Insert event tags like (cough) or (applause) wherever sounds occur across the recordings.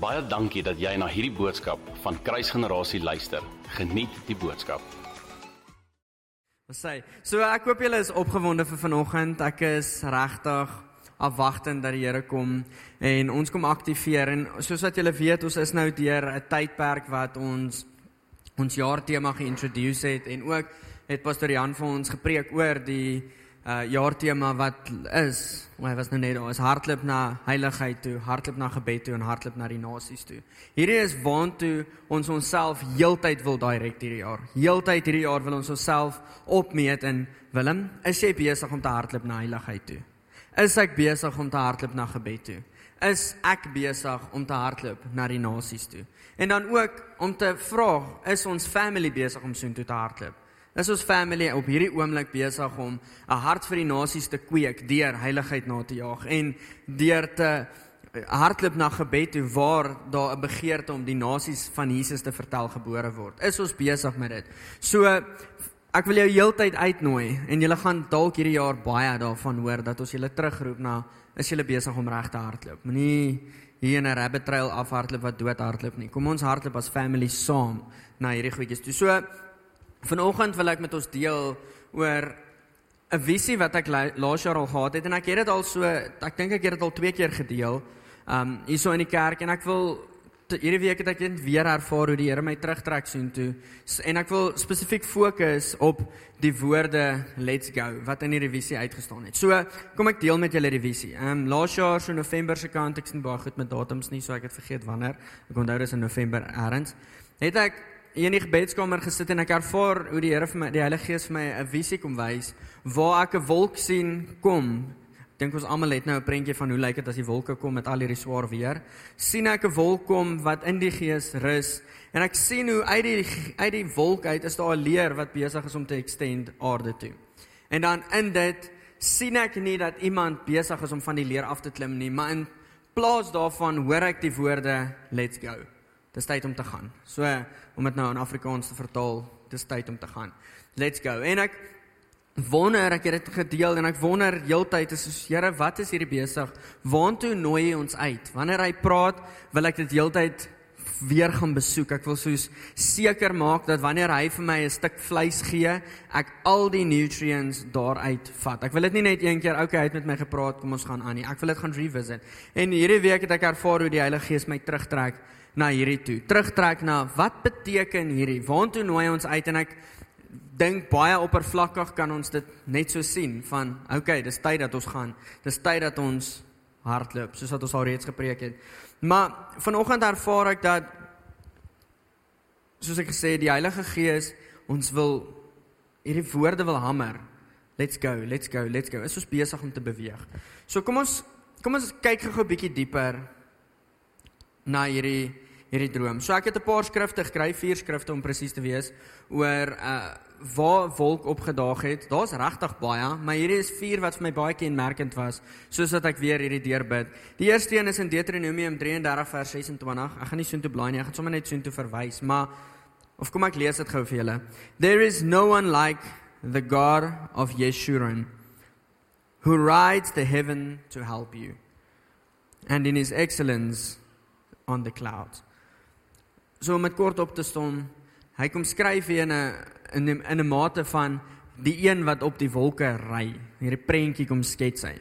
Baie dankie dat jy na hierdie boodskap van Kruisgenerasie luister. Geniet die boodskap. Wat sê? So ek hoop julle is opgewonde vir vanoggend. Ek is regtig afwagtend dat die Here kom en ons kom aktiveer en soos wat julle weet, ons is nou deur 'n tydperk wat ons ons jaartema geïntroduce het en ook het pastoor Jan vir ons gepreek oor die uh jaartema wat is, hy was nou net daar, is hardloop na heiligheid toe, hardloop na gebed toe en hardloop na die nasies toe. Hierdie is waantoe ons onsself heeltyd wil direk hierdie jaar. Heeltyd hierdie jaar wil ons onsself opmeet in Willem, is jy besig om te hardloop na heiligheid toe? Is ek besig om te hardloop na gebed toe? Is ek besig om te hardloop na die nasies toe? En dan ook om te vra, is ons family besig om soontoe te hardloop? Is ons family op hierdie oomblik besig om 'n hart vir die nasies te kweek deur heiligheid na te jaag en deur te hardloop na gebed toe waar daar 'n begeerte om die nasies van Jesus te vertel gebore word. Is ons besig met dit? So ek wil jou heeltyd uitnooi en julle gaan dalk hierdie jaar baie daarvan hoor dat ons julle terugroep na is julle besig om reg te hardloop. Moenie hier in 'n rabbit trail afhardloop wat dood hardloop nie. Kom ons hardloop as family saam na hierdie goedjies toe. So Vanoggend wil ek met ons deel oor 'n visie wat ek laas jaar al gehad het en ek het dit al so ek dink ek het dit al twee keer gedeel. Um hierso in die kerk en ek wil hierdie week het ek net weer ervaar hoe die Here my terugtrek soontoe en ek wil spesifiek fokus op die woorde let's go wat in hierdie visie uitgestaan het. So kom ek deel met julle die visie. Um laas jaar so November se kant ek sien baie goed met datums nie so ek het vergeet wanneer. Ek onthou dis in November eers. Het ek in die gebedskamer gesit en ek ervaar hoe die Here vir my die Heilige Gees vir my 'n visie kom wys waar ek 'n wolk sien kom. Dink ons almal het nou 'n prentjie van hoe lyk dit as die wolke kom met al hierdie swaar weer. sien ek 'n wolk kom wat in die Gees rus en ek sien hoe uit die uit die wolk uit is daar 'n leer wat besig is om te extend aarde toe. En dan in dit sien ek nie dat iemand besig is om van die leer af te klim nie, maar in plaas daarvan hoor ek die woorde let's go. Dis tyd om te gaan. So om dit nou in Afrikaans te vertaal, dis tyd om te gaan. Let's go. En ek wonder, ek het dit gedeel en ek wonder heeltyd is soos Here, wat is hierdie besig? Waartoe nooi hy ons uit? Wanneer hy praat, wil ek dit heeltyd weer gaan besoek. Ek wil soos seker maak dat wanneer hy vir my 'n stuk vleis gee, ek al die nutrients daaruit vat. Ek wil dit nie net een keer, okay, hy het met my gepraat, kom ons gaan aan nie. Ek wil dit gaan revisit. En hierdie week het ek ervaar hoe die Heilige Gees my terugtrek na hierdie toe. Terugtrek na wat beteken hierdie? Waartoe nooi ons uit en ek dink baie oppervlakkig kan ons dit net so sien van okay, dis tyd dat ons gaan. Dis tyd dat ons hardloop, soos wat ons al reeds gepreek het. Maar vanoggend ervaar ek dat soos ek gesê het, die Heilige Gees ons wil hierdie woorde wil hamer. Let's go, let's go, let's go. Is ons besig om te beweeg. So kom ons kom ons kyk gou 'n bietjie dieper na hierdie hierdie droom. So ek het 'n paar skrifte gekry, vier skrifte om presies te wees oor uh waar wolk opgedaag het. Daar's regtig baie, maar hierdie is vier wat vir my baie kenmerkend was, soos dat ek weer hierdie deurbid. Die eerste een is in Deuteronomium 33 vers 26. Ek gaan nie soontoe blaai nie, ek gaan sommer net soontoe verwys, maar of kom ek lees dit gou vir julle. There is no one like the God of Yeshurun who rides the heaven to help you. And in his excellence on the clouds. So om dit kort op te stom, hy kom skryf hier in 'n in 'n in 'n mate van die een wat op die wolke ry. Hierdie prentjie kom skets hy.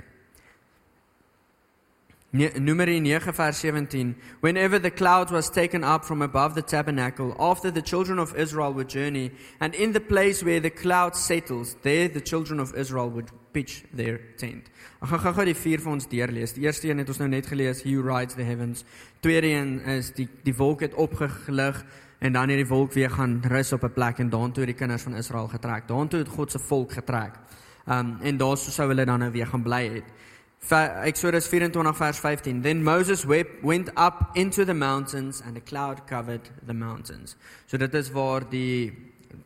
Numeri 9 vers 17 Whenever the clouds was taken up from above the tabernacle after the children of Israel would journey and in the place where the cloud settles there the children of Israel would pitch their tent. Ek gaan gou-gou die vier vir ons deurlees. Die eerste een het ons nou net gelees, He rides the heavens. Tweede een is die die wolk het opgelig en dan het die wolk weer gaan rus op 'n plek en daartoe het die kinders van Israel getrek. Daartoe het God se volk getrek. Um en daar sou hulle dan nou weer gaan bly het. Exodus 24 vers 15 Then Moses went up into the mountains and a cloud covered the mountains. So dit is waar die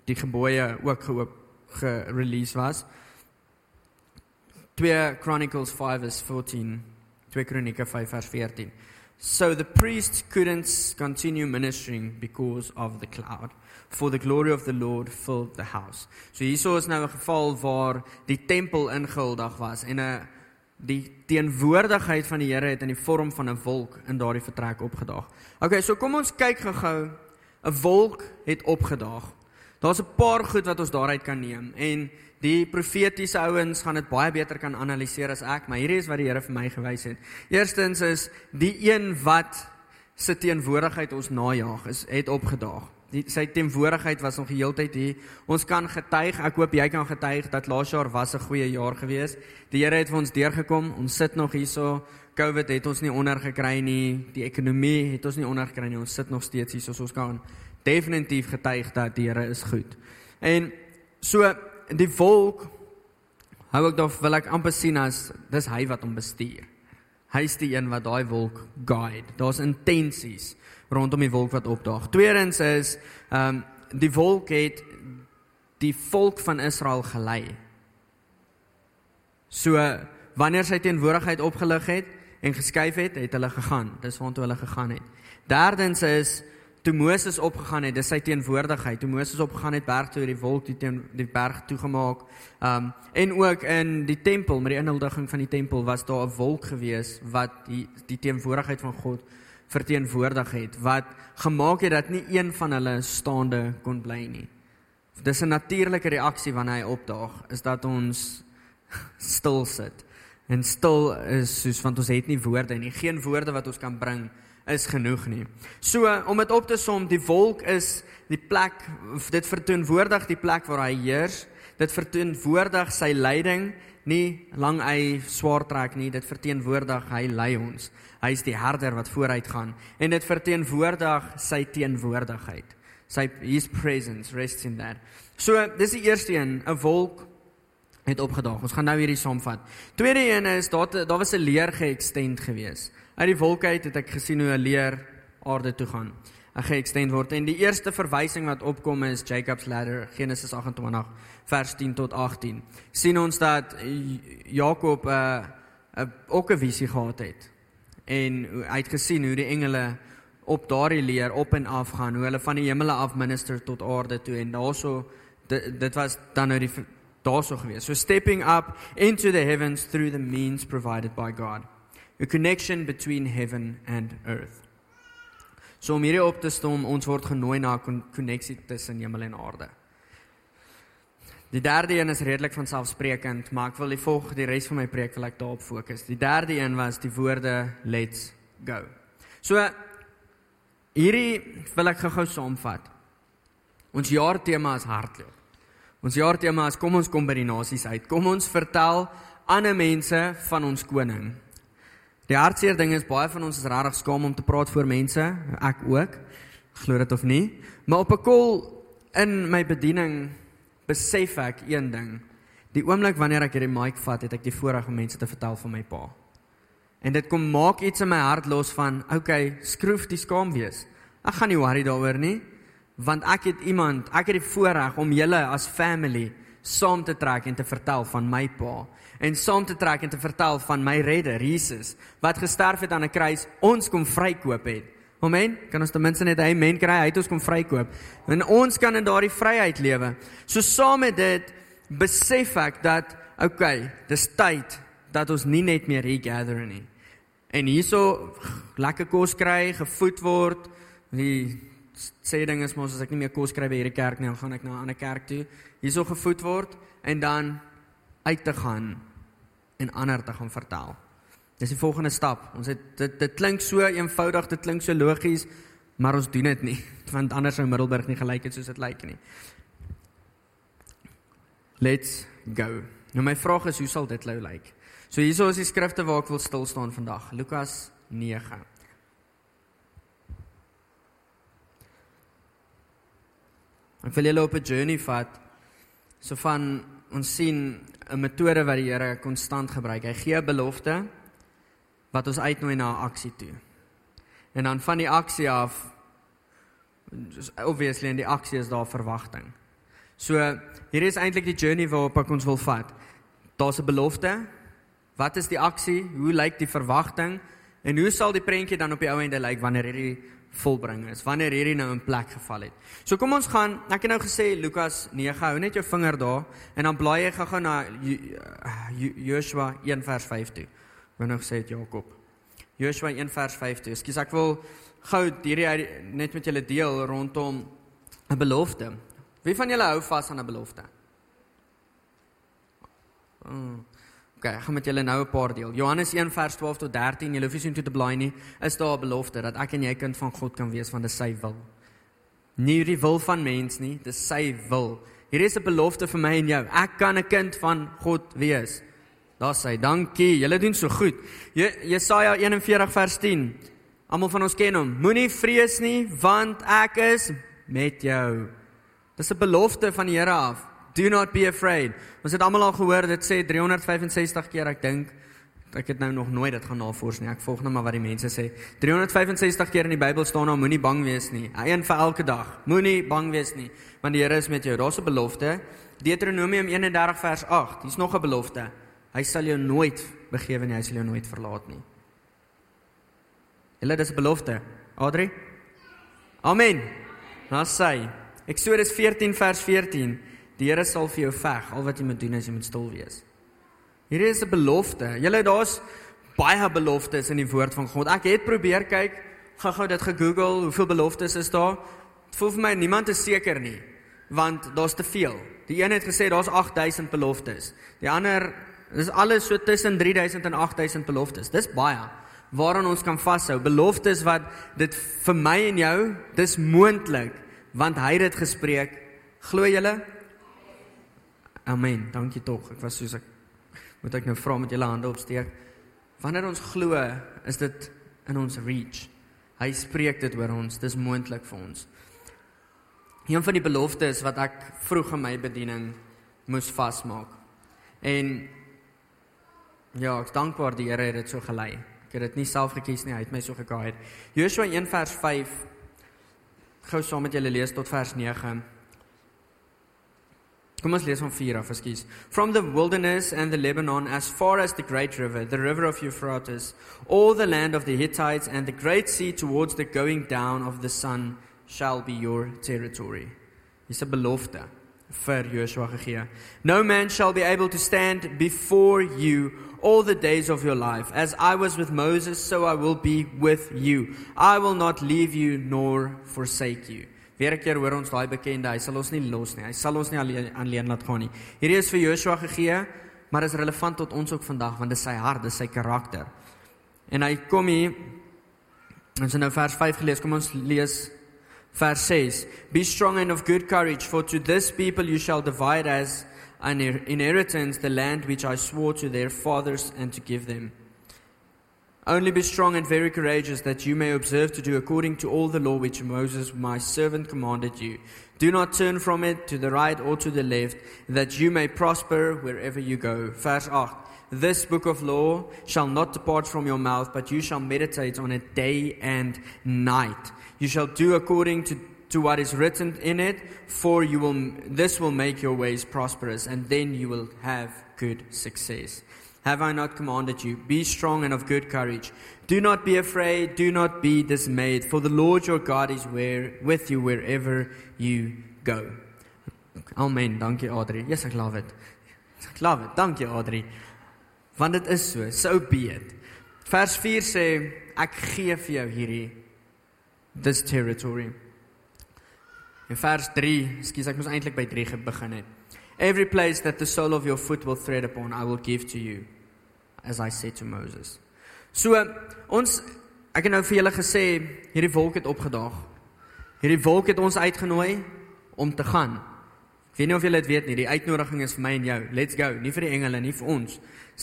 die gebooie ook geoop gerelease was. 2 Chronicles 5 verse 14. 2 Kronieke 5 vers 14. So the priests couldn't continue ministering because of the cloud. For the glory of the Lord filled the house. So hierso is nou 'n geval waar die tempel ingehuldig was en 'n die teenwoordigheid van die Here het in die vorm van 'n wolk in daardie vertrek opgedaag. Okay, so kom ons kyk gou-gou. 'n Wolk het opgedaag. Daar's 'n paar goed wat ons daaruit kan neem en die profetiese ouens gaan dit baie beter kan analiseer as ek, maar hierdie is wat die Here vir my gewys het. Eerstens is die een wat se teenwoordigheid ons najag is het opgedaag. Die sy teenwoordigheid was nog die hele tyd hier. Ons kan getuig, ek hoop jy kan getuig dat laas jaar was 'n goeie jaar gewees. Die Here het vir ons deurgekom. Ons sit nog hierso. COVID het ons nie onder gekry nie. Die ekonomie het ons nie onder gekry nie. Ons sit nog steeds hier soos ons kan definitief getuig dat die Here is goed. En so die volk hou ek dan wil ek amper sien as dis hy wat hom bestuur. Hy's die een wat daai wolk guide. Daar's intensies rondom die wolk wat opdaag. Tweedens is ehm um, die wolk het die volk van Israel gelei. So wanneer sy teenwoordigheid opgelig het en geskuif het, het hulle gegaan. Dis waartoe hulle gegaan het. Derdens is toe Moses opgegaan het, dis sy teenwoordigheid. Toe Moses opgegaan het berg toe die wolk die teen die berg toegemaak. Um en ook in die tempel, met die inhuldiging van die tempel was daar 'n wolk gewees wat die die teenwoordigheid van God verteenwoordig het wat gemaak het dat nie een van hulle staande kon bly nie. Dis 'n natuurlike reaksie wanneer hy opdaag, is dat ons (laughs) stil sit. En stil is soos want ons het nie woorde nie, geen woorde wat ons kan bring is genoeg nie. So om dit op te som, die wolk is die plek dit verteenwoordig die plek waar hy heers. Dit verteenwoordig sy leiding, nie lang hy swaar trek nie, dit verteenwoordig hy lei ons. Hy is die herder wat vooruit gaan en dit verteenwoordig sy teenwoordigheid. Sy his presence rests in that. So dis die eerste een, 'n wolk het opgedaag. Ons gaan nou hierdie saamvat. Tweede een is daar daar was 'n leer geëxtend geweest. Uit die wolke uit het ek gesien hoe 'n leer aarde toe gaan. Hy geëxtend word en die eerste verwysing wat opkom is Jacob's ladder Genesis 28 vers 10 tot 18. sien ons dat Jakob 'n uh, 'n ook 'n visie gehad het. En hy het gesien hoe die engele op daardie leer op en af gaan, hoe hulle van die hemele af minister tot aarde toe en daaroor dit, dit was dan nou die daarso gewees. So stepping up into the heavens through the means provided by God a connection between heaven and earth. So om hierdie op te stom, ons word genooi na 'n koneksie tussen hemel en aarde. Die derde een is redelik van selfsprekend, maar ek wil die volg die res van my preek wil ek daarop fokus. Die derde een was die woorde let's go. So hierdie wil ek gou-gou saamvat. Ons jaartema is hardloop. Ons jaartema is kom ons kom by die nasies uit. Kom ons vertel ander mense van ons koning. Die hartseer ding is baie van ons is regtig skaam om te praat voor mense, ek ook. Glo dit of nie? Maar op 'n kol in my bediening besef ek een ding. Die oomblik wanneer ek hierdie mic vat, het ek die voorreg om mense te vertel van my pa. En dit kom maak iets in my hart los van, okay, skroef die skaam wees. Ek gaan nie worry daaroor nie, want ek het iemand, ek het die voorreg om julle as family saam te trek en te vertel van my pa en saam te trek en te vertel van my redder Jesus wat gesterf het aan 'n kruis ons kom vrykoop het. Amen. Kan ons ten minste net hy men kry hy het ons kom vrykoop. En ons kan in daardie vryheid lewe. So saam met dit besef ek dat okay, dis tyd dat ons nie net meer hier gather nie. En hierso lekker kos kry, gevoed word. Die sê ding is mos as ek nie meer kos kry by hierdie kerk nie, dan gaan ek na 'n ander kerk toe. Hierso gevoed word en dan uit te gaan en ander te gaan vertel. Dis die volgende stap. Ons het dit dit klink so eenvoudig, dit klink so logies, maar ons doen dit nie (laughs) want anders sou Middelburg nie gelyk het soos dit lyk nie. Let's go. Nou my vraag is hoe sal dit nou lyk? So hierso is die skrifte waar ek wil stil staan vandag. Lukas 9. Ek wil julle op 'n journey vat so van ons sien 'n metode wat die Here konstant gebruik. Hy gee 'n belofte wat ons uitnooi na 'n aksie toe. En dan van die aksie af obviously in die aksie is daar verwagting. So hier is eintlik die journey waarop ek ons wil vat. Daar's 'n belofte. Wat is die aksie? Hoe lyk die verwagting? En hoe sal die prentjie dan op die ou einde lyk wanneer hierdie volbring is wanneer hierdie nou in plek geval het. So kom ons gaan, ek het nou gesê Lukas 9, hou net jou vinger daar en dan blaai jy gou-gou na Joshua 1 vers 5 toe. Wat nou gesê het Jakob. Joshua 1 vers 5 toe. Ekskuus, ek wil gou hierdie net met julle deel rondom 'n belofte. Wie van julle hou vas aan 'n belofte? Mm. OK, ek gaan met julle nou 'n paar deel. Johannes 1 vers 12 tot 13, julle hoef nie toe te blaai nie, is daar 'n belofte dat ek en jy kind van God kan wees want dit is sy wil. Nie die wil van mens nie, dit is sy wil. Hier is 'n belofte vir my en jou. Ek kan 'n kind van God wees. Daar sê, dankie. Julle doen so goed. Jesaja 41 vers 10. Almal van ons ken hom. Moenie vrees nie, want ek is met jou. Dis 'n belofte van die Here af. Do not be afraid. Ons het almal al gehoor dit sê 365 keer ek dink ek het nou nog nooit dit gaan navors nie. Ek volg net maar wat die mense sê. 365 keer in die Bybel staan daar moenie bang wees nie. Een vir elke dag. Moenie bang wees nie, want die Here is met jou. Daar's 'n belofte. Deuteronomium 31 vers 8. Hier's nog 'n belofte. Hy sal jou nooit begewe nie. Hy sal jou nooit verlaat nie. Hulle dis 'n belofte. Adri? Amen. Nou sê Eksodus 14 vers 14. Die Here sal vir jou veg. Al wat jy moet doen is jy moet stil wees. Hierdie is 'n belofte. Julle daar's baie beloftes in die woord van God. Ek het probeer kyk, gou-gou dit gegoogel, hoeveel beloftes is daar? Dit voel vir my niemand is seker nie, want daar's te veel. Die een het gesê daar's 8000 beloftes. Die ander dis alles so tussen 3000 en 8000 beloftes. Dis baie waaraan ons kan vashou. Beloftes wat dit vir my en jou, dis moontlik want hy het dit gespreek. Glo julle? Amen. Dankie tog. Ek was soos ek moet ek nou vra met julle hande opsteek. Wanneer ons glo, is dit in ons reach. Hy spreek dit oor ons. Dis moontlik vir ons. Een van die beloftes wat ek vroeg in my bediening moes vasmaak. En ja, ek dankbaar die Here het dit so gelei. Ek het dit nie self gekies nie, hy het my so geguide. Joshua 1 vers 5 gou saam met julle lees tot vers 9. Kom ons lees van 4 af, ekskuus. From the wilderness and the Lebanon as far as the great river, the river of Euphrates, all the land of the Hittites and the great sea towards the going down of the sun shall be your territory. Dis 'n belofte vir Joshua gegee. No man shall be able to stand before you all the days of your life. As I was with Moses, so I will be with you. I will not leave you nor forsake you. Weer 'n keer hoor ons daai bekende, hy sal ons nie los nie. Hy sal ons nie alleen alleen laat gaan nie. Hierdie is vir Joshua gegee, maar is relevant tot ons ook vandag want dit is sy hart, dit is sy karakter. En hy kom hier ons het nou vers 5 gelees. Kom ons lees vers 6. Be strong and of good courage, for to this people you shall divide as an inheritance the land which I swore to their fathers and to give them. Only be strong and very courageous, that you may observe to do according to all the law which Moses my servant commanded you. Do not turn from it to the right or to the left, that you may prosper wherever you go. Verse 8. This book of law shall not depart from your mouth, but you shall meditate on it day and night. You shall do according to, to what is written in it, for you will, this will make your ways prosperous, and then you will have good success. Have I not commanded you? Be strong and of good courage. Do not be afraid, do not be dismayed, for the Lord your God is where, with you wherever you go. Amen. Dankie Adri. Yes, ek love it. Ek love it. Dankie Adri. Want dit is so. So be it. Vers 4 sê ek gee vir jou hierdie this territory. In vers 3, skus ek moes eintlik by 3 begin het. Every place that the sole of your foot will tread upon, I will give to you, as I said to Moses. So ons ek het nou vir julle gesê hierdie wolk het opgedaag. Hierdie wolk het ons uitgenooi om te gaan. Ek weet nie of julle dit weet nie, die uitnodiging is vir my en jou. Let's go, nie vir die engele nie, vir ons.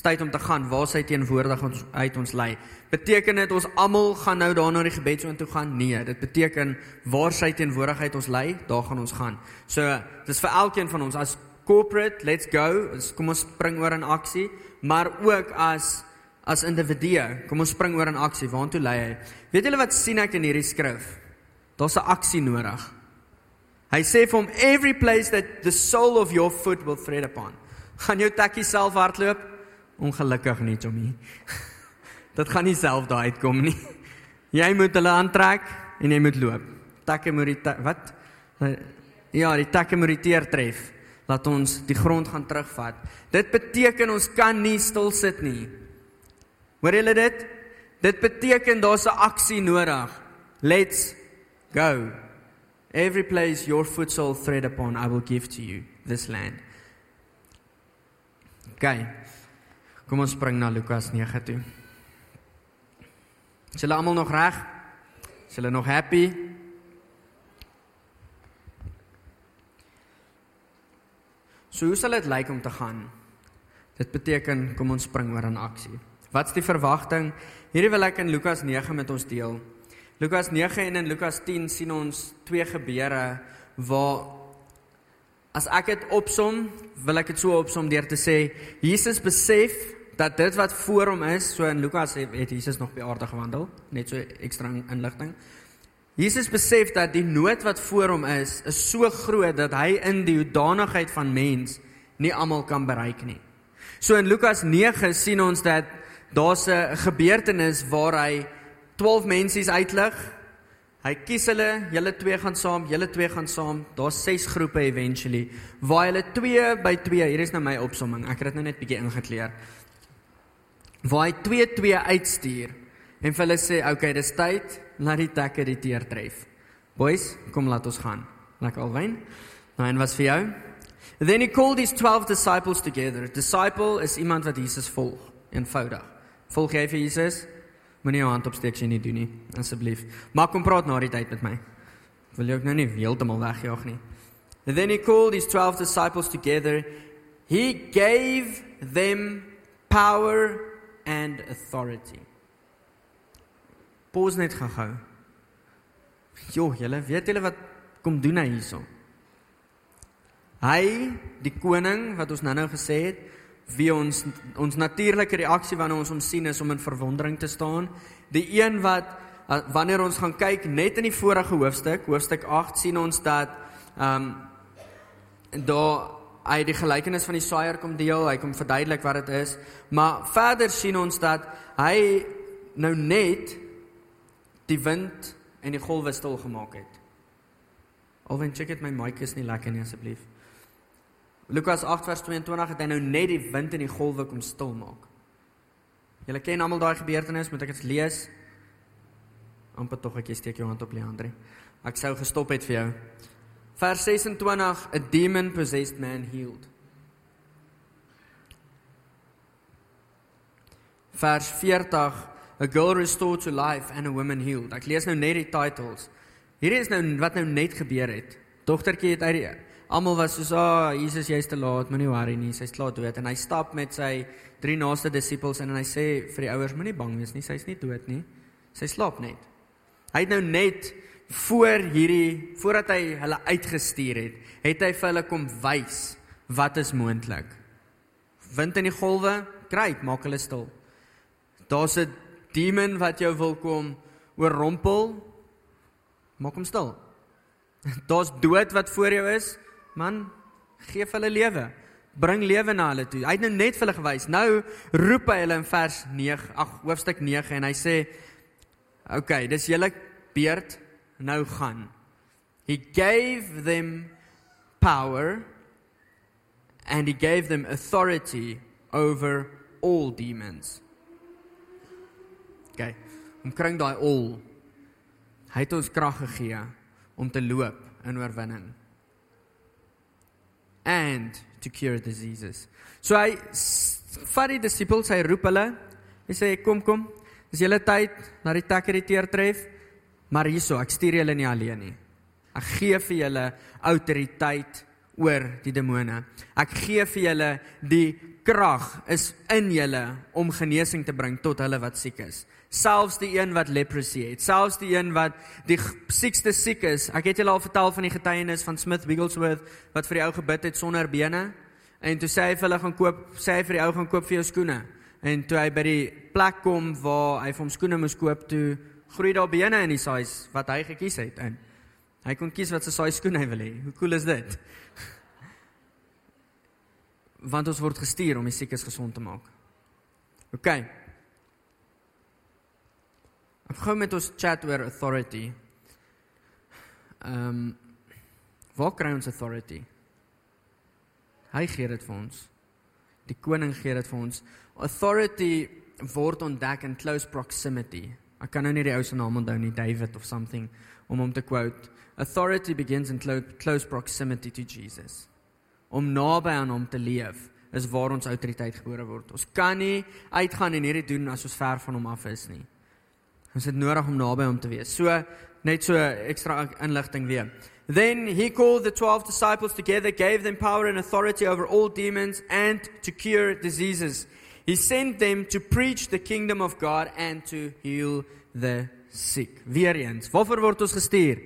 Tyd om te gaan waar sy teenwoordig ons uit ons lei. Beteken dit ons almal gaan nou daar na die gebedsoon toe gaan? Nee, dit beteken waar sy teenwoordigheid ons lei, daar gaan ons gaan. So, dis vir elkeen van ons as corporate, let's go. Kom ons spring oor in aksie, maar ook as as individue, kom ons spring oor in aksie. Waartoe lei hy? Weet julle wat sien ek in hierdie skrif? Daar's 'n aksie nodig. Hy sê vir hom every place that the sole of your foot will tread upon. Gaan jou takkie self hardloop? Ongelukkig nie, Tommy. (laughs) Dit gaan nie self daar uitkom nie. (laughs) Jy moet hulle aantrek en jy moet loop. Takke moet die ta wat? Ja, die takke moet die teer tref. Laat ons die grond gaan terugvat. Dit beteken ons kan nie stil sit nie. Hoor julle dit? Dit beteken daar's 'n aksie nodig. Let's go. Every place your foot shall tread upon, I will give to you this land. Okay. Kom ons spring na Lukas 9 toe. Is julle almal nog reg? Is julle nog happy? So hoe sal dit lyk om te gaan? Dit beteken kom ons spring oor aan aksie. Wat's die verwagting? Hierdie wil ek in Lukas 9 met ons deel. Lukas 9 en in Lukas 10 sien ons twee gebeure waar as ek dit opsom, wil ek dit so opsom deur te sê Jesus besef dat dit wat voor hom is, so in Lukas het Jesus nog by aarde gewandel, net so ekstra inligting. Jesus besef dat die nood wat voor hom is, is so groot dat hy in die hoedanigheid van mens nie almal kan bereik nie. So in Lukas 9 sien ons dat daar's 'n gebeurtenis waar hy 12 mensies uitlig. Hy kies hulle, julle twee gaan saam, julle twee gaan saam. Daar's 6 groepe eventually waar hulle 2 by 2, hier is nou my opsomming. Ek het dit nou net bietjie ingekleer waar hy twee twee uitstuur en vir hulle sê, "Oké, okay, dis tyd, laat die takke die teer tref." Boys, kom laat ons gaan. Lekker alwyn. Nou en wat vir jou? Then he called his 12 disciples together. Disciple is iemand wat Jesus volg, eenvoudig. Volg jy vir Jesus? Moenie jou hand opsteek as jy nie doen nie, asseblief. Maar kom praat na die tyd met my. Wil jy ook nou nie heeltemal wegjaag nie. Then he called his 12 disciples together. He gave them power and authority. Pos net gehou. Jo, julle weet julle wat kom doen hy hierso? Hy, die koning wat ons nou-nou gesê het, wie ons ons natuurlike reaksie wanneer ons hom sien is om in verwondering te staan. Die een wat wanneer ons gaan kyk net in die vorige hoofstuk, hoofstuk 8 sien ons dat ehm um, daar hy die gelykenis van die saaier kom deel, hy kom verduidelik wat dit is, maar verder sien ons dat hy nou net die wind en die golwe stil gemaak het. Alwen check dit my mic is nie lekker nie asseblief. Lukas 8 vers 22 het hy nou net die wind en die golwe kom stil maak. Julle ken almal daai gebeurtenis, moet ek dit lees? amper tog ek steek jou hand op Leandre. Ek sou gestop het vir jou. Vers 26 a demon possessed man healed. Vers 40 a girl restored to life and a woman healed. Ek lees nou net die titles. Hierdie is nou wat nou net gebeur het. Dogtertjie het uit die almal was so, "Ah, oh, Jesus, jy's te laat, moenie worry nie, sy's klaar dood." En hy stap met sy drie naaste disippels en hy sê vir die ouers, "Moenie bang wees nie, sy's nie dood nie. Sy slaap net." Hy het nou net voor hierdie voordat hy hulle uitgestuur het, het hy vir hulle kom wys wat is moontlik. Wind in die golwe, kryp, maak hulle stil. Daar's 'n demon wat jou wil kom oorrompel. Maak hom stil. (laughs) Daar's dood wat voor jou is. Man, gee hulle lewe. Bring lewe na hulle toe. Hy het nou net vir hulle gewys. Nou roep hy hulle in vers 9, ag hoofstuk 9 en hy sê: "Oké, okay, dis julle beurt nou gaan. He gave them power and he gave them authority over all demons. Om kring daai al. Hy het ons krag gegee om te loop in oorwinning. And to cure diseases. So hy vat die disippels, hy roep hulle. Hy sê kom kom. Dis julle tyd na die takke die teer tref. Maar hierso, ek stuur julle nie alleen nie. Ek gee vir julle autoriteit oor die demone. Ek gee vir julle die krag is in julle om genesing te bring tot hulle wat siek is. Selfs die een wat leprosy het, selfs die een wat die siekste siek is. Ek het julle al vertel van die getuienis van Smith Wigglesworth wat vir die ou gebid het sonder bene en toe sê hy vir hulle gaan koop, sê hy vir die ou gaan koop vir jou skoene. En toe hy by die plek kom waar hy vir hom skoene moes koop, toe groei daar bene in die size wat hy gekies het in. Hy kon kies wat se size skoen hy wil hê. Hoe cool is dit? Want ons word gestuur om die siekes gesond te maak. OK. Ek gou met ons chat oor authority. ehm um, waar kry ons authority? Hy gee dit vir ons. Die koning gee dit vir ons. Authority word ontdek in close proximity. Ek kan nou nie die ou se naam onthou nie, David of something om hom te quote. Authority begins in close proximity to Jesus. Om naby aan hom te leef is waar ons autoriteit gebore word. Ons kan nie uitgaan en hierdie doen as ons ver van hom af is nie. Ons het nodig om naby hom te wees. So net so ekstra inligting weer. Then he called the 12 disciples together, gave them power and authority over all demons and to cure diseases. He sent them to preach the kingdom of God and to heal the sick. Weer eens, waarvoor word ons gestuur?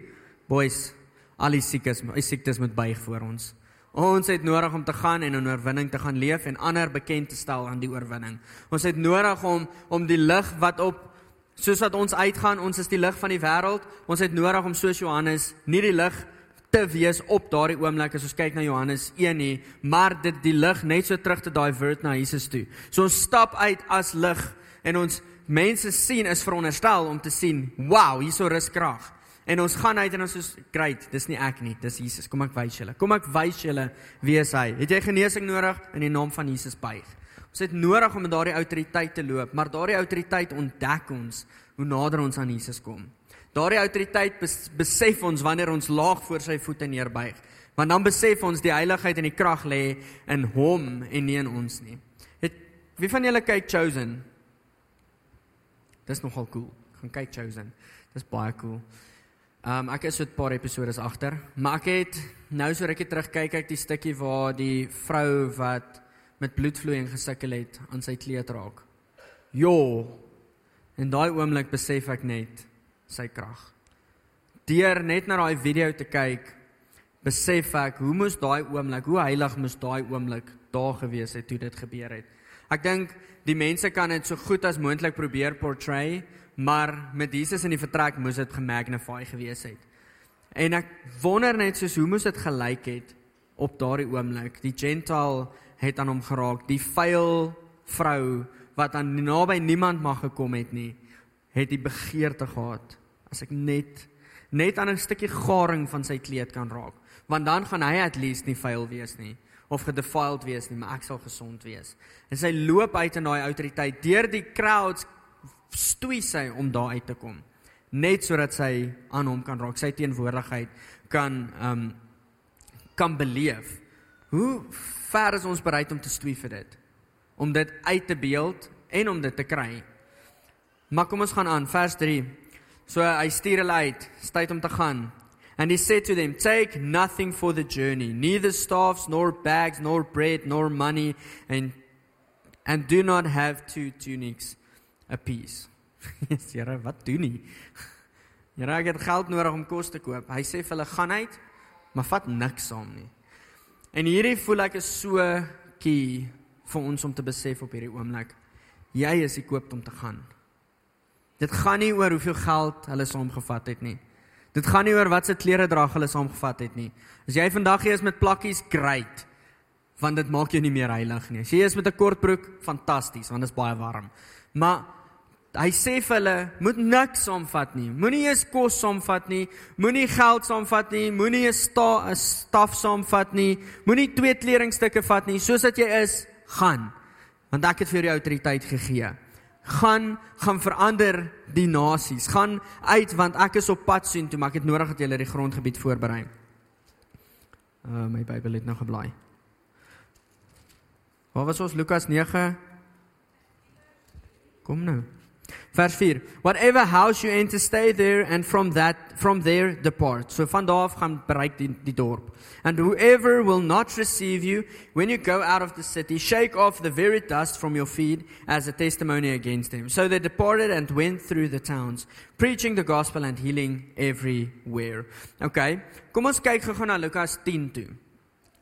Boys, al die siekes, die siektes moet buig voor ons. Ons het nodig om te gaan en 'n oorwinning te gaan leef en ander bekend te stel aan die oorwinning. Ons het nodig om om die lig wat op soos wat ons uitgaan, ons is die lig van die wêreld. Ons het nodig om soos Johannes nie die lig te wees op daardie oomblik as ons kyk na Johannes 1 nie, maar dit die lig net so terug te divert na Jesus toe. So ons stap uit as lig en ons mense sien is veronderstel om te sien, wow, hierso rus krag. En ons gaan uit en ons is great. Dis nie ek nie, dis Jesus. Kom ek wys julle. Kom ek wys julle wie is hy. Het jy genesing nodig in die naam van Jesus buig? Ons het nodig om met daardie autoriteit te loop, maar daardie autoriteit ontdek ons hoe nader ons aan Jesus kom. Daardie autoriteit besef ons wanneer ons laag voor sy voete neerbuig. Want dan besef ons die heiligheid en die krag lê in hom en nie in ons nie. Het wie van julle kyk Chosen? Dis nogal cool. Gaan kyk Chosen. Dis baie cool. Um ek is so 'n paar episode agter, maar ek het nou so rukkie terug kyk ek die stukkie waar die vrou wat met bloedvloeiing gesukkel het aan sy kleed raak. Jo. En daai oomblik besef ek net sy krag. Deur net na daai video te kyk, besef ek hoe moes daai oomblik, hoe heilig moes daai oomblik daar gewees het toe dit gebeur het. Ek dink die mense kan dit so goed as moontlik probeer portray, maar met Jesus in die vertrek moes dit gemagnify gewees het. En ek wonder net soos hoe moes dit gelyk het op daardie oomblik. Die gentile het aan hom geraak, die vuil vrou wat aan naby niemand mag gekom het nie, het die begeerte gehad as ek net net aan 'n stukkie garing van sy kleed kan raak, want dan gaan hy at least nie vuil wees nie of gedefiled wees nie, maar ek sal gesond wees. En sy loop uit in daai autoriteit deur die crowds stoei sy om daar uit te kom net sodat sy aan hom kan raak sy teenwoordigheid kan ehm um, kan beleef. Hoe ver is ons bereid om te stoei vir dit? Om dit uit te beeld en om dit te kry. Maar kom ons gaan aan vers 3 so hy stuur hulle uit tyd om te gaan. And he said to them take nothing for the journey neither staffs nor bags nor bread nor money and and do not have two tunics apiece. Jesus, (laughs) Here, wat doen nie? (laughs) Here, ek het geld nodig om kos te koop. Hy sê vir hulle gaan uit, maar vat niks saam nie. En hierdie voel ek is so key vir ons om te besef op hierdie oomblik. Jy is gekoop om te gaan. Dit gaan nie oor hoeveel geld hulle saamgevat het nie. Dit gaan nie oor wat se klere dra hulle saamgevat het nie. As jy vandag hier is met plakkies, great. Want dit maak jou nie meer heilig nie. As jy is met 'n kort broek, fantasties, want dit is baie warm. Maar hy sê vir hulle moet niks saamvat nie. Moenie eens kos saamvat nie. Moenie geld saamvat nie. Moenie 'n sta staf saamvat nie. Moenie twee kledingstukke vat nie. Soos dat jy is, gaan. Want ek het vir jou autoriteit gegee. Gaan, gaan verander die nasies. Gaan uit want ek is op pad sien toe, maar ek het nodig dat jy die grondgebied voorberei. Uh my Bybel het nou geblaai. Waar was ons Lukas 9? Kom nou. Vers 4. Whatever house you enter stay there and from that from there depart. So van daar af gaan bereik die die dorp. And whoever will not receive you when you go out of the city shake off the very dust from your feet as a testimony against them. So they departed and went through the towns preaching the gospel and healing everywhere. Okay. Kom ons kyk gou-gou na Lukas 10 toe.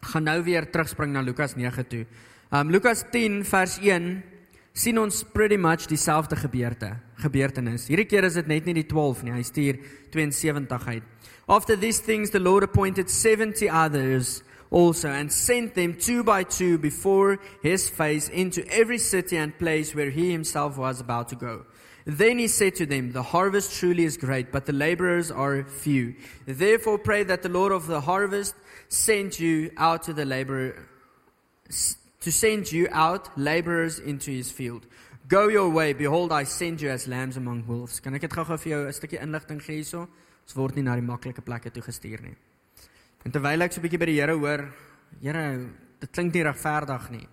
Gaan nou weer terugspring na Lukas 9 toe. Um Lukas 10 vers 1 sien ons pretty much dieselfde gebeurte, gebeurtenis. Hierdie keer is dit net nie die 12 nie, hy stuur 72 uit. After these things the Lord appointed 70 others also and sent them two by two before his face into every city and place where he himself was about to go. Then he said to them, The harvest truly is great, but the laborers are few. Therefore pray that the Lord of the harvest send you out to the laborer to send you out laborers into his field. Go your way, behold I send you as lambs among wolves. Kan ek dit gou-gou vir jou 'n stukkie inligting gee hierso? Ons word nie na die maklike plekke toe gestuur nie. En terwyl ek so 'n bietjie by die Here hoor, Here, dit klink nie regverdig nie.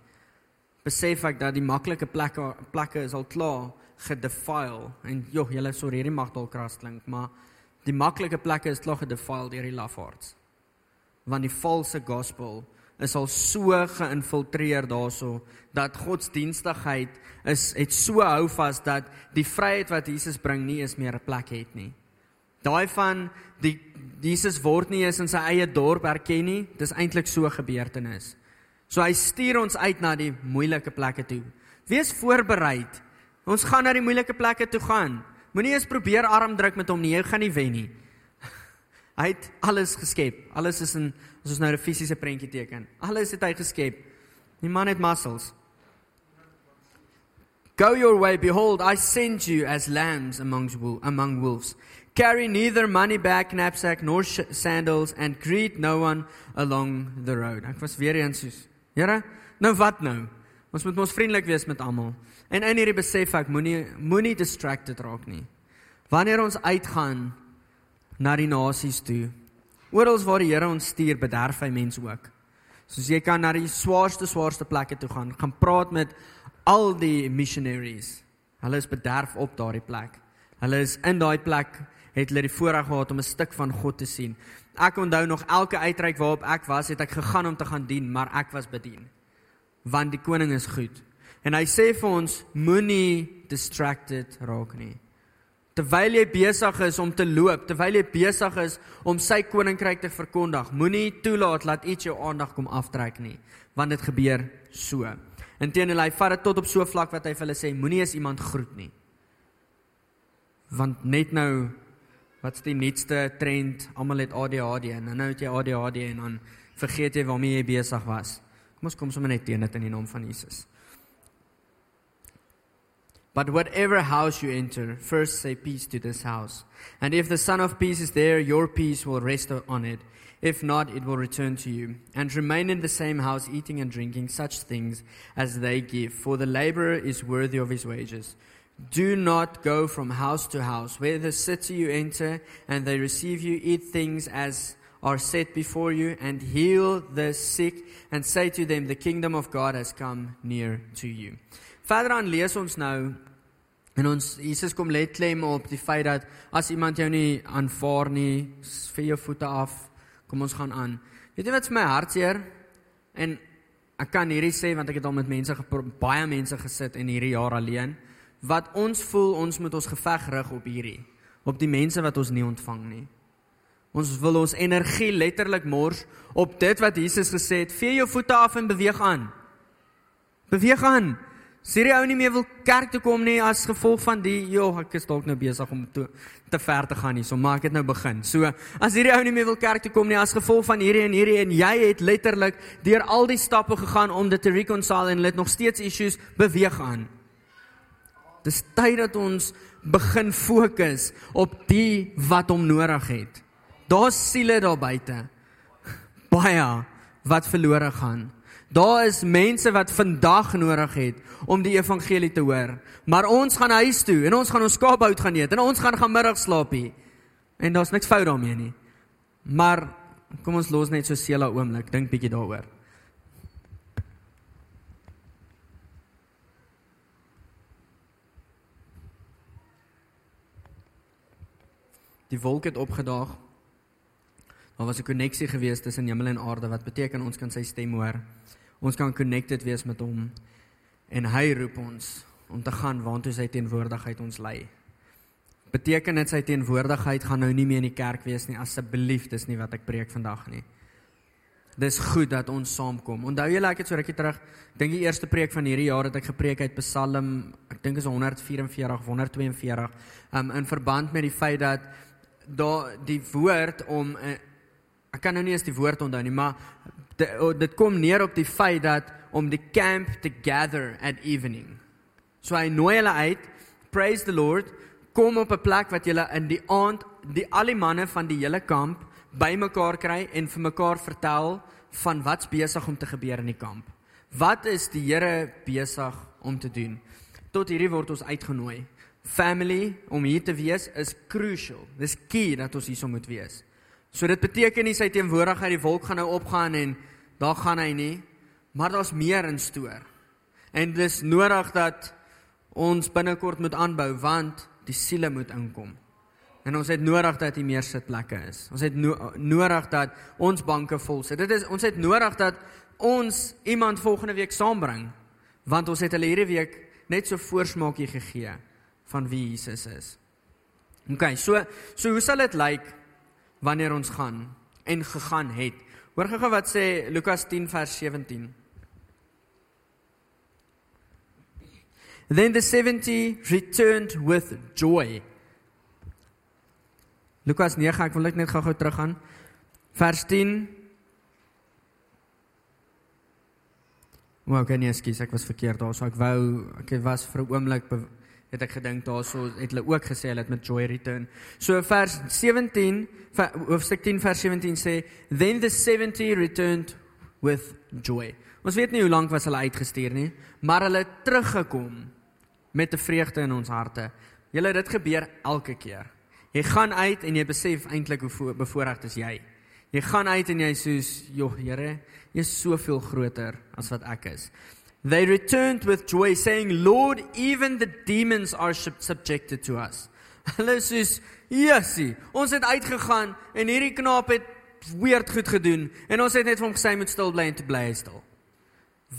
Besef ek dat die maklike plekke plekke is al klaar gedefile en joh, julle sorry, hierdie mag dalk kras klink, maar die maklike plekke is klaar gedefile deur die lafaards. Want die valse gospel is al so geïnfiltreer daarso dat godsdienstigheid is het so hou vas dat die vryheid wat Jesus bring nie is meer 'n plek het nie. Daai van die Jesus word nie eens in sy eie dorp erken nie, dis eintlik so gebeurtenis. So hy stuur ons uit na die moeilike plekke toe. Wees voorbereid. Ons gaan na die moeilike plekke toe gaan. Moenie eens probeer arm druk met hom nie, jy gaan nie wen nie. (laughs) Hy het alles geskep. Alles is in as ons nou 'n fisiese prentjie teken. Alles het hy geskep. Die man het muscles. Go your way, behold, I send you as lambs amongst wool, among wolves. Carry neither money bag, knapsack, nor sandals, and greet no one along the road. Ek was weer eens soos, Here, nou wat nou? Ons moet mos vriendelik wees met almal. En in hierdie besef ek moenie moenie distracted raak nie. Wanneer ons uitgaan na die nasies toe, Oral waar die Here ons stuur, bederf hy mense ook. Soos jy kan na die swaarste swaarste plekke toe gaan, gaan praat met al die missionaries. Hulle is bederf op daardie plek. Hulle is in daai plek het hulle die voorreg gehad om 'n stuk van God te sien. Ek onthou nog elke uitreik waarop ek was, het ek gegaan om te gaan dien, maar ek was bedien. Want die koning is goed. En hy sê vir ons moenie distracted raak nie terwyl jy besig is om te loop, terwyl jy besig is om sy koninkryk te verkondig, moenie toelaat dat iets jou aandag kom aftrek nie, want dit gebeur so. Inteendeel hy vat dit tot op so vlak wat hy vir hulle sê, moenie eens iemand groet nie. Want net nou wat's die nuutste trend? Almal het ADHD en nou het jy ADHD en dan vergeet jy waarmee jy besig was. Kom ons kom sommer net teen dit in die naam van Jesus. But whatever house you enter, first say peace to this house. And if the Son of Peace is there, your peace will rest on it. If not, it will return to you. And remain in the same house, eating and drinking such things as they give, for the laborer is worthy of his wages. Do not go from house to house. Where the city you enter, and they receive you, eat things as are set before you, and heal the sick, and say to them, The kingdom of God has come near to you. Verder aan lees ons nou en ons Jesus kom let klem op die feit dat as iemand jou nie aanvaar nie, vir jou voete af, kom ons gaan aan. Weet jy wat's my hartseer? En ek kan hierdie sê want ek het al met mense baie mense gesit in hierdie jaar alleen wat ons voel ons moet ons geveg rig op hierdie op die mense wat ons nie ontvang nie. Ons wil ons energie letterlik mors op dit wat Jesus gesê het, vee jou voete af en beweeg aan. Beweeg aan. Sê die ou nie meer wil kerk toe kom nie as gevolg van die joh, ek is dalk nou besig om toe te ver te gaan nie. So maak dit nou begin. So as hierdie ou nie meer wil kerk toe kom nie as gevolg van hierdie en hierdie en jy het letterlik deur al die stappe gegaan om dit te reconcile en dit nog steeds issues beweeg aan. Dis tyd dat ons begin fokus op die wat hom nodig het. Daar's siele daar buite. (laughs) Baie wat verlore gaan. Daar is mense wat vandag nodig het om die evangelie te hoor. Maar ons gaan huis toe en ons gaan ons skaaphout gaan eet en ons gaan gaan middag slaap hier. En daar's niks fout daarmee nie. Maar kom ons los net so seela oomblik, dink bietjie daaroor. Die wolk het opgedaag. Daar was 'n koneksie gewees tussen hemel en aarde wat beteken ons kan sy stem hoor. Ons kan connected wees met hom en hy roep ons om te gaan waartoe sy teenwoordigheid ons lei. Beteken dit sy teenwoordigheid gaan nou nie meer in die kerk wees nie asseblief dis nie wat ek preek vandag nie. Dis goed dat ons saamkom. Onthou julle ek het so rukkie terug dink die eerste preek van hierdie jaar het ek gepreek uit Psalm ek dink is 144 of 142 um, in verband met die feit dat daar die woord om uh, ek kan nou nie eens die woord onthou nie maar dit kom neer op die feit dat om die camp te gather at evening. So hy nooi hulle uit, praise the Lord, kom op 'n plek wat julle in die aand die al die manne van die hele kamp bymekaar kry en vir mekaar vertel van wat's besig om te gebeur in die kamp. Wat is die Here besig om te doen? Tot hierdie word ons uitgenooi. Family om hier te wees is crucial. Dis key dat ons hier moet wees. So dit beteken nie sy teenwoordigheid die wolk gaan nou opgaan en daar gaan hy nie, maar daar's meer in stoor. En dis nodig dat ons binnekort moet aanbou want die siele moet inkom. En ons het nodig dat hier meer sitplekke is. Ons het no nodig dat ons banke vol sit. Dit is ons het nodig dat ons iemand volgende week saambring want ons het hulle hierdie week net so voorsmaakie gegee van wie Jesus is. OK, so so hoe sal dit lyk wanneer ons gaan en gegaan het? Hoor gou wat sê Lukas 10 vers 17. Then the 70 returned with joy. Lukas 9, ek wil net gou-gou teruggaan. Vers 10. Wou kan jy skus, ek was verkeerd daar. So ek wou ek was vir 'n oomblik het ek gedink daarso het hulle ook gesê hulle het met joy return. So vers 17 hoofstuk 10 vers 17 sê then the 70 returned with joy. Ons weet nie hoe lank was hulle uitgestuur nie, maar hulle het teruggekom met 'n vreugde in ons harte. Julle dit gebeur elke keer. Jy gaan uit en jy besef eintlik hoe bevoorreg is jy. Jy gaan uit en jy sê, "Joh, Here, jy is soveel groter as wat ek is." They returned with joy saying, "Lord, even the demons are subjected to us." (laughs) Hulle sê, "Yesie, ons het uitgegaan en hierdie knaap het weird goed gedoen en ons het net vir hom gesê moet stil bly en te bly stil."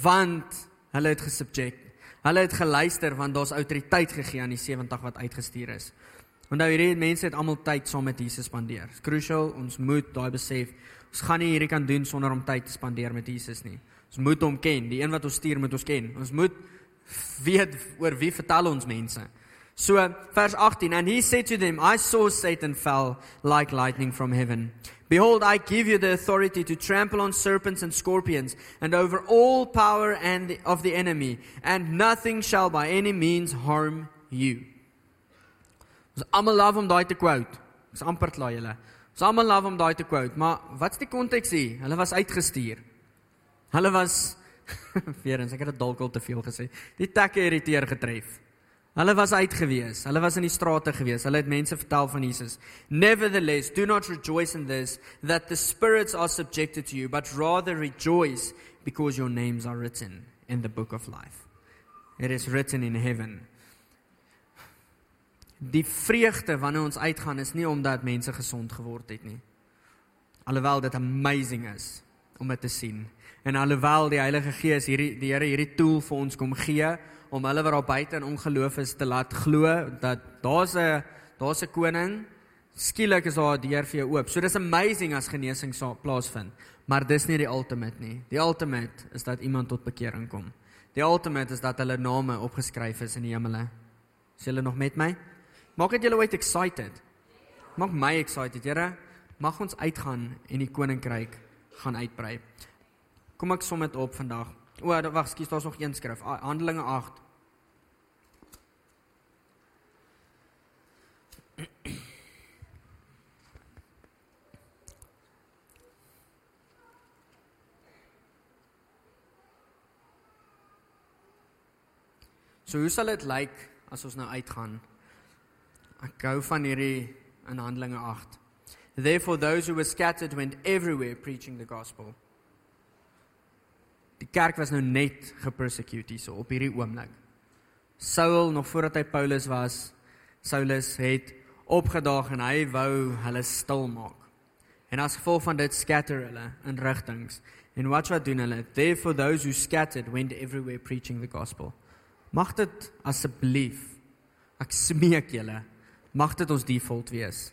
Want hulle het gesubject. Hulle het geluister want daar's autoriteit gegee aan die 70 wat uitgestuur is. Onthou hierdie mense het almal tyd saam met Jesus spandeer. Crucial ons moet daai besef. Ons gaan nie hierdie kan doen sonder om tyd te spandeer met Jesus nie. Ons moet hom ken. Die een wat ons stuur moet ons ken. Ons moet weet oor wie vertel ons mense. So vers 18 and he said to them I saw Satan fell like lightning from heaven. Behold I give you the authority to trample on serpents and scorpions and over all power and of the enemy and nothing shall by any means harm you. Ons almal love om daai te quote. Ons amper klaar julle. Ons almal love om daai te quote, maar wat's die konteks hier? Hulle was uitgestuur. Hulle was (laughs) weer eens, ek het dit dalk al te veel gesê. Die takke irriteer getref. Hulle was uitgewees. Hulle was in die strate gewees. Hulle het mense vertel van Jesus. Nevertheless, do not rejoice in this that the spirits are subjected to you, but rather rejoice because your names are written in the book of life. It is written in heaven. Die vreugde wanneer ons uitgaan is nie omdat mense gesond geword het nie. Alhoewel dit amazing is om dit te sien. En alhoewel die Heilige Gees hierdie die Here hierdie tool vir ons kom gee om hulle wat daar buite in ongeloof is te laat glo dat daar's 'n daar's 'n koning skielik is daar 'n deur vir jou oop. So dis amazing as genesing sou plaasvind, maar dis nie die ultimate nie. Die ultimate is dat iemand tot bekering kom. Die ultimate is dat hulle name opgeskryf is in die hemele. Is julle nog met my? Maak dit julle ooit excited? Maak my excited, Here. Mag ons uitgaan en die koninkryk gaan uitbrei. Kom ek som dit op vandag. O, wag, skus, daar's nog een skrif. Handelinge 8. So hoe sal dit lyk as ons nou uitgaan? Ek gou van hierdie in Handelinge 8. Therefore those who were scattered went everywhere preaching the gospel. Die kerk was nou net gepersecute hierso op hierdie oomblik. Saul nog voordat hy Paulus was, Saulus het opgedaag en hy wou hulle stil maak. En as gevolg van dit scatter hulle in rigtings. En wat wat doen hulle? Therefore those who scattered went everywhere preaching the gospel. Mag dit asseblief ek smeek julle, mag dit ons default wees.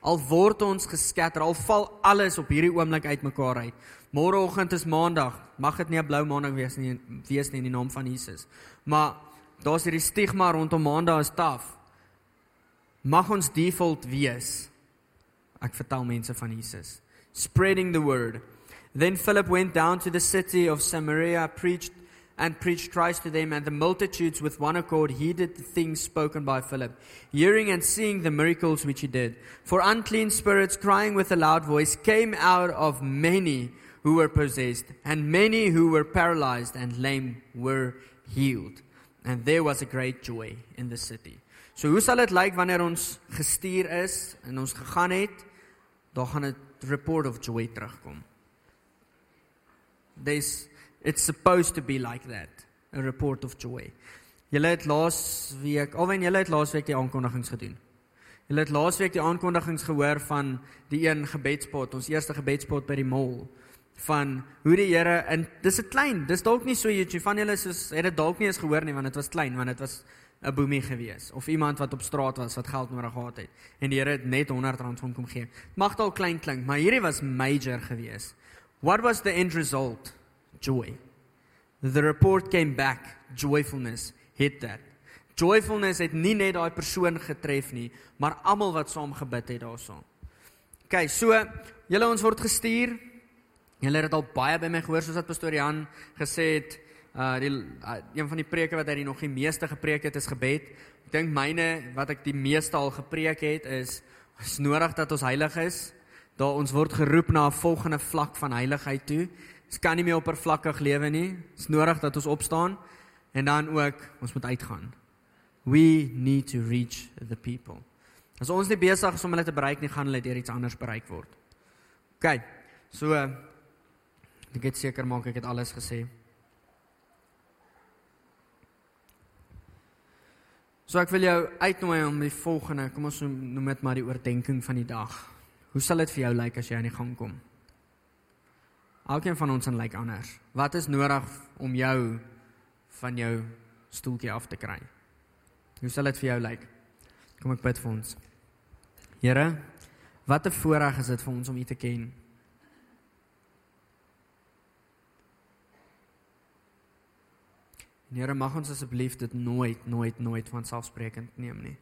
Al word ons geskatter, al val alles op hierdie oomblik uitmekaar uit. Môreoggend is Maandag. Mag dit nie 'n blou Maandag wees nie, wees nie in die naam van Jesus. Maar daar's hierdie stigma rondom Maandag is taaf. Mag ons default wees. Ek vertel mense van Jesus. Spreading the word. Then Philip went down to the city of Samaria, preached and preached Christ to them, and the multitudes with one accord heeded the things spoken by Philip, hearing and seeing the miracles which he did. For unclean spirits, crying with a loud voice, came out of many who were possessed, and many who were paralyzed and lame were healed. And there was a great joy in the city. So hoe sal dit lyk wanneer ons gestuur is en ons gegaan het? Daar gaan 'n report of joy terugkom. There's it's supposed to be like that, a report of joy. Julle het laas week, alwen julle het laas week die aankondigings gedoen. Julle het laas week die aankondigings gehoor van die een gebedspot, ons eerste gebedspot by die mall van hoe die Here in dis 'n klein, dis dalk nie so jy van julle soos het dit dalk nie eens gehoor nie want dit was klein want dit was 'n boemie gewees of iemand wat op straat was wat geld nodig gehad het en die Here het net 100 rand van kom gee. Mag dalk klein klink, maar hierdie was major gewees. What was the end result? Joy. The report came back, joyfulness hit that. Joyfulness het nie net daai persoon getref nie, maar almal wat saam gebid het daaroor. OK, so julle ons word gestuur. Julle het al baie by my gehoor soos wat pastoor Jan gesê het, uh die uh, een van die preke wat hy nog die meeste gepreek het is gebed. Ek dink myne wat ek die meeste al gepreek het is is nodig dat ons heilig is. Daar ons word geroep na 'n volgende vlak van heiligheid toe. Ons kan nie meer oppervlakkig lewe nie. Dit is nodig dat ons opstaan en dan ook ons moet uitgaan. We need to reach the people. As ons nie besig is om hulle te bereik nie, gaan hulle deur iets anders bereik word. OK. So ek het seker maak ek het alles gesê. So ek wil jou uitnooi om die volgende, kom ons noem dit maar die oordeenking van die dag. Hoe sal dit vir jou lyk as jy aan die gang kom? Elkeen van ons en lyk anders. Wat is nodig om jou van jou stoeltjie af te kry? Hoe sal dit vir jou lyk? Kom ek bid vir ons. Here, wat 'n voorreg is dit vir ons om U te ken. Here mag ons asseblief dit nooit nooit nooit van selfsprekend neem nie.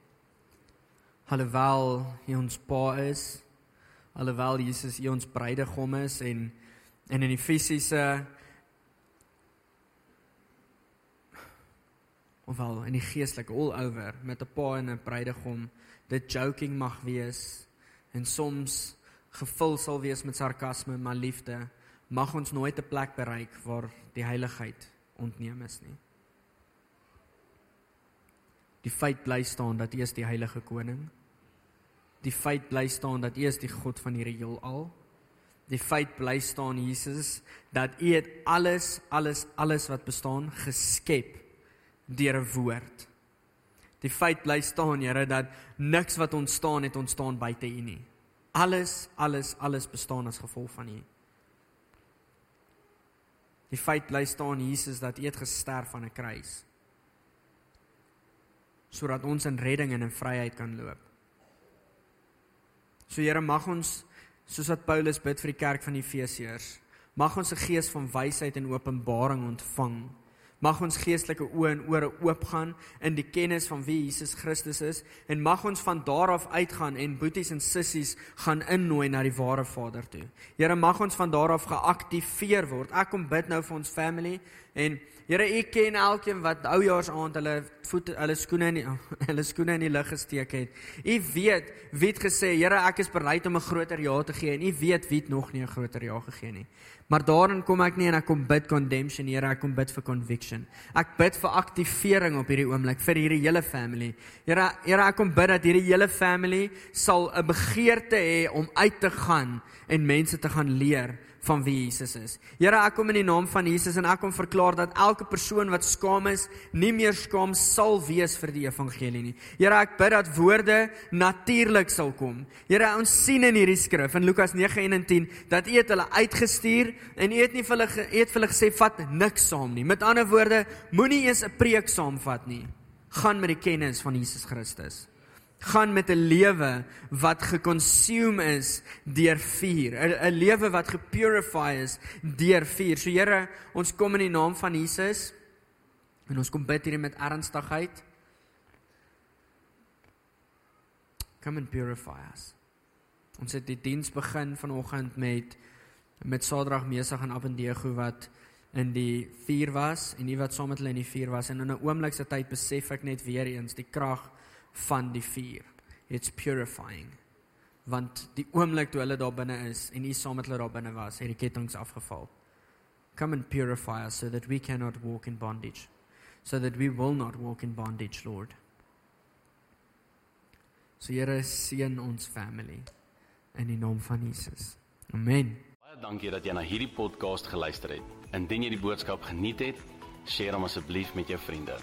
Alhoewel hy ons pa is, alhoewel Jesus hy ons bruidegom is en en in die fisiese ofwel in die geestelike all over met 'n pa en 'n bruidegom dit joking mag wees en soms gevul sal wees met sarkasme maar liefde mag ons nooit 'n plek bereik waar die heiligheid ontneem is nie Die feit bly staan dat U is die heilige koning. Die feit bly staan dat U is die God van hierdie heelal. Die feit bly staan Jesus dat U het alles alles alles wat bestaan geskep deur 'n woord. Die feit bly staan Here dat niks wat ontstaan het ontstaan buite U nie. Alles alles alles bestaan as gevolg van U. Die feit bly staan Jesus dat U het gesterf aan 'n kruis sodat ons in redding en in vryheid kan loop. So Here mag ons soos wat Paulus bid vir die kerk van Efesiërs, mag ons 'n gees van wysheid en openbaring ontvang Mag ons geestelike oë en ore oopgaan in die kennis van wie Jesus Christus is en mag ons van daar af uitgaan en boeties en sissies gaan innooi na die ware Vader toe. Here mag ons van daar af geaktiveer word. Ek kom bid nou vir ons family en Here u ken elkeen wat oujaarsaand hulle voete hulle skoene in die, (laughs) hulle skoene in die lug gesteek het. U weet wie het gesê Here ek is bereid om 'n groter ja te gee en u weet wie het nog nie 'n groter ja gegee nie. Maar daarin kom ek nie en ek kom bid condemnation, Here, ek kom bid vir conviction. Ek bid vir aktivering op hierdie oomblik vir hierdie hele family. Here, Here, ek kom bid dat hierdie hele family sal 'n begeerte hê om uit te gaan en mense te gaan leer van wie Jesus is. Here, ek kom in die naam van Jesus en ek kom verklaar dat elke persoon wat skaam is, nie meer skaam sal wees vir die evangelie nie. Here, ek bid dat woorde natuurlik sal kom. Here, ons sien in hierdie skrif in Lukas 9 en 10 dat U het hulle uitgestuur en U het nie vir hulle U het vir hulle gesê vat niks saam nie. Met ander woorde, moenie eens 'n preek saamvat nie. Gaan met die kennis van Jesus Christus gaan met 'n lewe wat geconsume is deur vuur, 'n lewe wat gepurify is deur vuur. So Here, ons kom in die naam van Jesus en ons kom bid hierdie met ernstigheid. Come and purify us. Ons het die diens begin vanoggend met met Sadrag Mesig en Abednego wat in die vuur was en nie wat saam met hulle in die vuur was en in 'n oomblik se tyd besef ek net weer eens die krag van die vuur. It's purifying. Want die oomblik toe hulle daar binne is en nie saam met hulle daar binne was, het die kettinge afgeval. Come and purify us so that we cannot walk in bondage. So that we will not walk in bondage, Lord. So Here seën ons family in die naam van Jesus. Amen. Baie dankie dat jy na hierdie podcast geluister het. Indien jy die boodskap geniet het, deel hom asseblief met jou vriende.